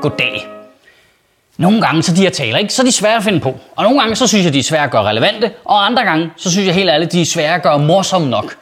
Goddag. Nogle gange så de her taler, ikke, så er de svære at finde på. Og nogle gange så synes jeg, de er svære at gøre relevante. Og andre gange så synes jeg helt ærligt, de er svære at gøre morsomme nok.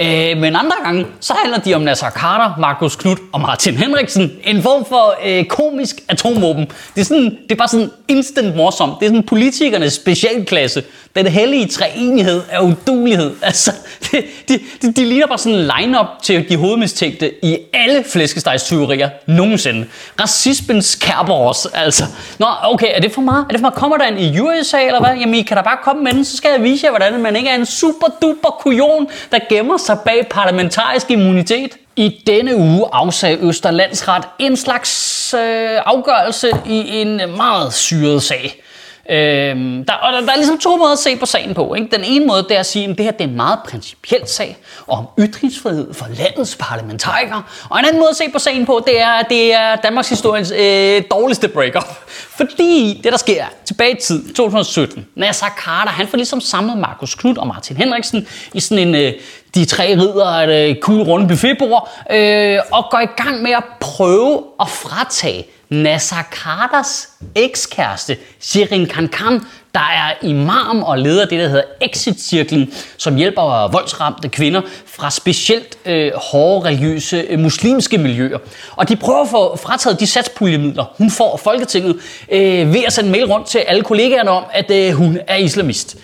Øh, men andre gange, så handler de om Nasser Carter, Markus Knudt og Martin Henriksen. En form for øh, komisk atomvåben. Det er, sådan, det er bare sådan instant morsomt. Det er sådan politikernes specialklasse. Den hellige treenighed af udulighed. Altså, de, de, de, de ligner bare sådan en line-up til de hovedmistænkte i alle flæskestegstyverier nogensinde. Racismens Kerberos, altså. Nå, okay, er det for meget? Er det for meget? Kommer der en i USA, eller hvad? Jamen, I kan da bare komme med den, så skal jeg vise jer, hvordan man ikke er en super duper kujon, der gemmer sig bag parlamentarisk immunitet. I denne uge afsagde Østerlandsret en slags øh, afgørelse i en meget syret sag. Øhm, der, og der, der er ligesom to måder at se på sagen på. Ikke? Den ene måde det er at sige, at det her det er en meget principiel sag om ytringsfrihed for landets parlamentarikere. Og en anden måde at se på sagen på, det er, at det er Danmarks historiens øh, dårligste breakup. Fordi det, der sker tilbage i tid, 2017, Nasser Carter, han får ligesom samlet Markus Knud og Martin Henriksen i sådan en øh, de tre ridder af et øh, cool runde buffetbord, øh, og går i gang med at prøve at fratage Nasser Carters ekskæreste, Shirin Khan der er imam og leder af det, der hedder Exit-cirklen, som hjælper voldsramte kvinder fra specielt øh, hårde religiøse øh, muslimske miljøer. Og de prøver at få frataget de satspuljemidler, hun får af Folketinget, øh, ved at sende mail rundt til alle kollegaerne om, at øh, hun er islamist.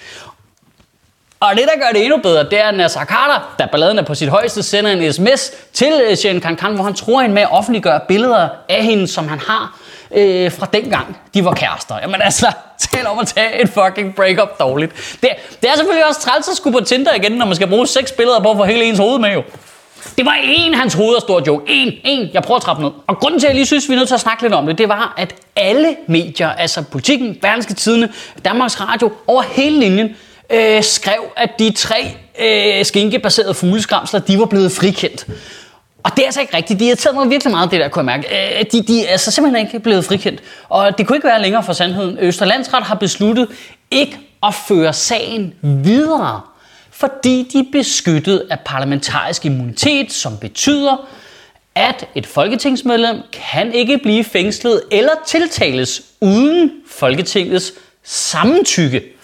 Og det, der gør det endnu bedre, det er, at Nasser Carter, der balladen er på sit højeste, sender en sms til øh, Khan Khan hvor han tror hende med at offentliggøre billeder af hende, som han har øh, fra dengang, de var kærester. Jamen altså, tal om at tage et fucking breakup dårligt. Det, det er selvfølgelig også træls at skulle på Tinder igen, når man skal bruge seks billeder på at få hele ens hoved med jo. Det var en hans hoved og stor joke. En, en. Jeg prøver at trappe ned. Og grunden til, at jeg lige synes, vi er nødt til at snakke lidt om det, det var, at alle medier, altså politikken, Berlingske Tidene, Danmarks Radio, over hele linjen, øh, skrev, at de tre øh, skinkebaserede fugleskramsler, de var blevet frikendt. Og det er altså ikke rigtigt. De irriterede mig virkelig meget, det der, kunne jeg mærke. Øh, de, de er altså simpelthen ikke blevet frikendt. Og det kunne ikke være længere for sandheden. Østerlandsret har besluttet ikke at føre sagen videre, fordi de er beskyttet af parlamentarisk immunitet, som betyder, at et folketingsmedlem kan ikke blive fængslet eller tiltales uden Folketingets samtykke.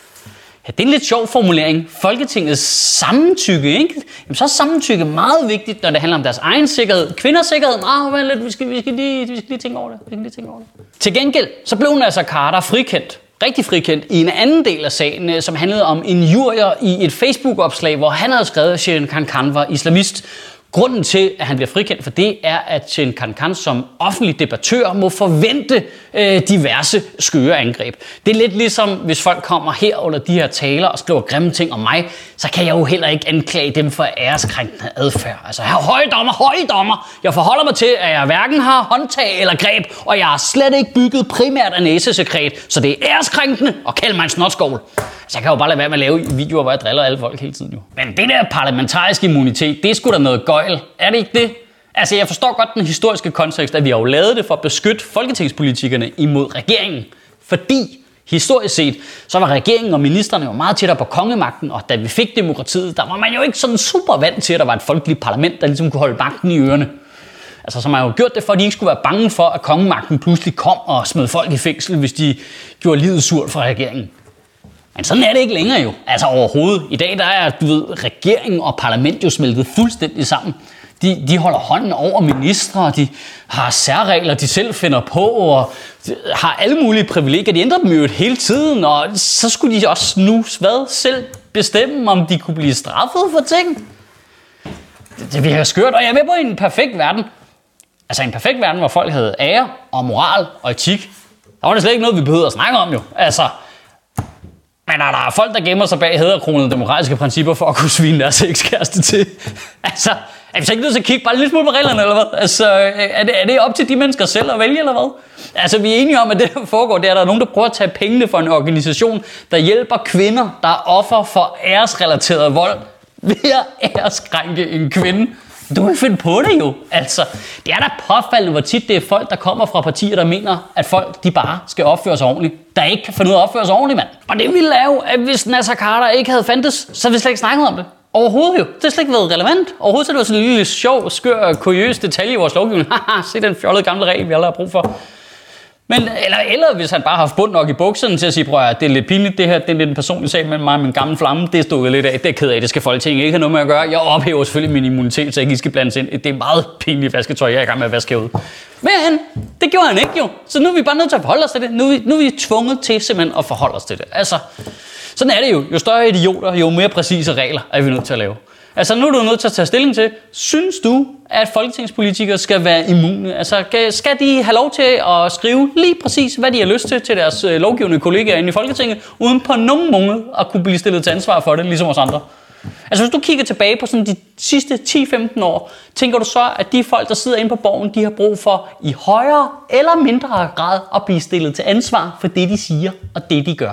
Ja, det er en lidt sjov formulering. Folketingets samtykke, ikke? Jamen, så er samtykke meget vigtigt, når det handler om deres egen sikkerhed. Kvinders sikkerhed, ah, men lidt, vi skal, vi, skal lige, vi skal lige tænke over det. Vi skal lige tænke over det. Til gengæld, så blev altså Carter frikendt rigtig frikendt i en anden del af sagen, øh, som handlede om en jurier i et Facebook-opslag, hvor han havde skrevet, at Shirin Khan var islamist. Grunden til, at han bliver frikendt for det, er, at Chen Kan som offentlig debattør må forvente øh, diverse skøre angreb. Det er lidt ligesom, hvis folk kommer her under de her taler og skriver grimme ting om mig, så kan jeg jo heller ikke anklage dem for æreskrænkende adfærd. Altså, her høje dommer, høje dommer! Jeg forholder mig til, at jeg hverken har håndtag eller greb, og jeg har slet ikke bygget primært af næsesekret, så det er æreskrænkende og kald mig en snotskål. Så jeg kan jo bare lade være med at lave videoer, hvor jeg driller alle folk hele tiden jo. Men det der parlamentariske immunitet, det er sgu da noget gøjl. Er det ikke det? Altså, jeg forstår godt den historiske kontekst, at vi har jo lavet det for at beskytte folketingspolitikerne imod regeringen. Fordi historisk set, så var regeringen og ministerne jo meget tættere på kongemagten, og da vi fik demokratiet, der var man jo ikke sådan super vant til, at der var et folkeligt parlament, der ligesom kunne holde magten i ørerne. Altså, så man har jo gjort det, for at de ikke skulle være bange for, at kongemagten pludselig kom og smed folk i fængsel, hvis de gjorde livet surt for regeringen. Men sådan er det ikke længere jo. Altså overhovedet. I dag der er du ved, regeringen og parlament jo smeltet fuldstændig sammen. De, de holder hånden over ministre, de har særregler, de selv finder på, og har alle mulige privilegier. De ændrer dem jo hele tiden, og så skulle de også nu hvad, selv bestemme, om de kunne blive straffet for ting. Det, det virker skørt, og jeg er med på en perfekt verden. Altså en perfekt verden, hvor folk havde ære og moral og etik. Der var det slet ikke noget, vi behøvede at snakke om jo. Altså, men der er folk, der gemmer sig bag hæderkronede demokratiske principper for at kunne svine deres ekskæreste til. altså, er vi så ikke nødt til at kigge bare lidt smule på reglerne, eller hvad? Altså, er det, er det op til de mennesker selv at vælge, eller hvad? Altså, vi er enige om, at det, der foregår, det er, at der er nogen, der prøver at tage pengene for en organisation, der hjælper kvinder, der er offer for æresrelateret vold, ved at æreskrænke en kvinde. Du kan finde på det jo. Altså, det er da påfaldende, hvor tit det er folk, der kommer fra partier, der mener, at folk de bare skal opføre sig ordentligt. Der ikke kan finde ud af at opføre sig ordentligt, mand. Og det ville lave, at hvis Nasser Carter ikke havde fandtes, så havde vi slet ikke snakket om det. Overhovedet jo. Det har slet ikke været relevant. Overhovedet så det var sådan en lille sjov, skør, kuriøs detalje i vores lovgivning. Haha, se den fjollede gamle regel, vi aldrig har brug for. Men, eller, eller hvis han bare har haft bund nok i bukserne til at sige, prøv at det er lidt pinligt det her, det er lidt en personlig sag mellem mig og min gamle flamme, det stod jeg lidt af, det er ked af, det skal Folketinget ikke have noget med at gøre. Jeg ophæver selvfølgelig min immunitet, så jeg ikke skal blandes ind. Det er meget pinligt vasketøj, jeg er i gang med at vaske ud. Men det gjorde han ikke jo, så nu er vi bare nødt til at forholde os til det. Nu er vi, nu er vi tvunget til simpelthen at forholde os til det. Altså, sådan er det jo. Jo større idioter, jo mere præcise regler er vi nødt til at lave. Altså nu er du nødt til at tage stilling til, synes du, at folketingspolitikere skal være immune? Altså skal de have lov til at skrive lige præcis, hvad de har lyst til til deres øh, lovgivende kollegaer inde i Folketinget, uden på nogen måde at kunne blive stillet til ansvar for det, ligesom os andre? Altså hvis du kigger tilbage på sådan de sidste 10-15 år, tænker du så, at de folk, der sidder inde på borgen, de har brug for i højere eller mindre grad at blive stillet til ansvar for det, de siger og det, de gør.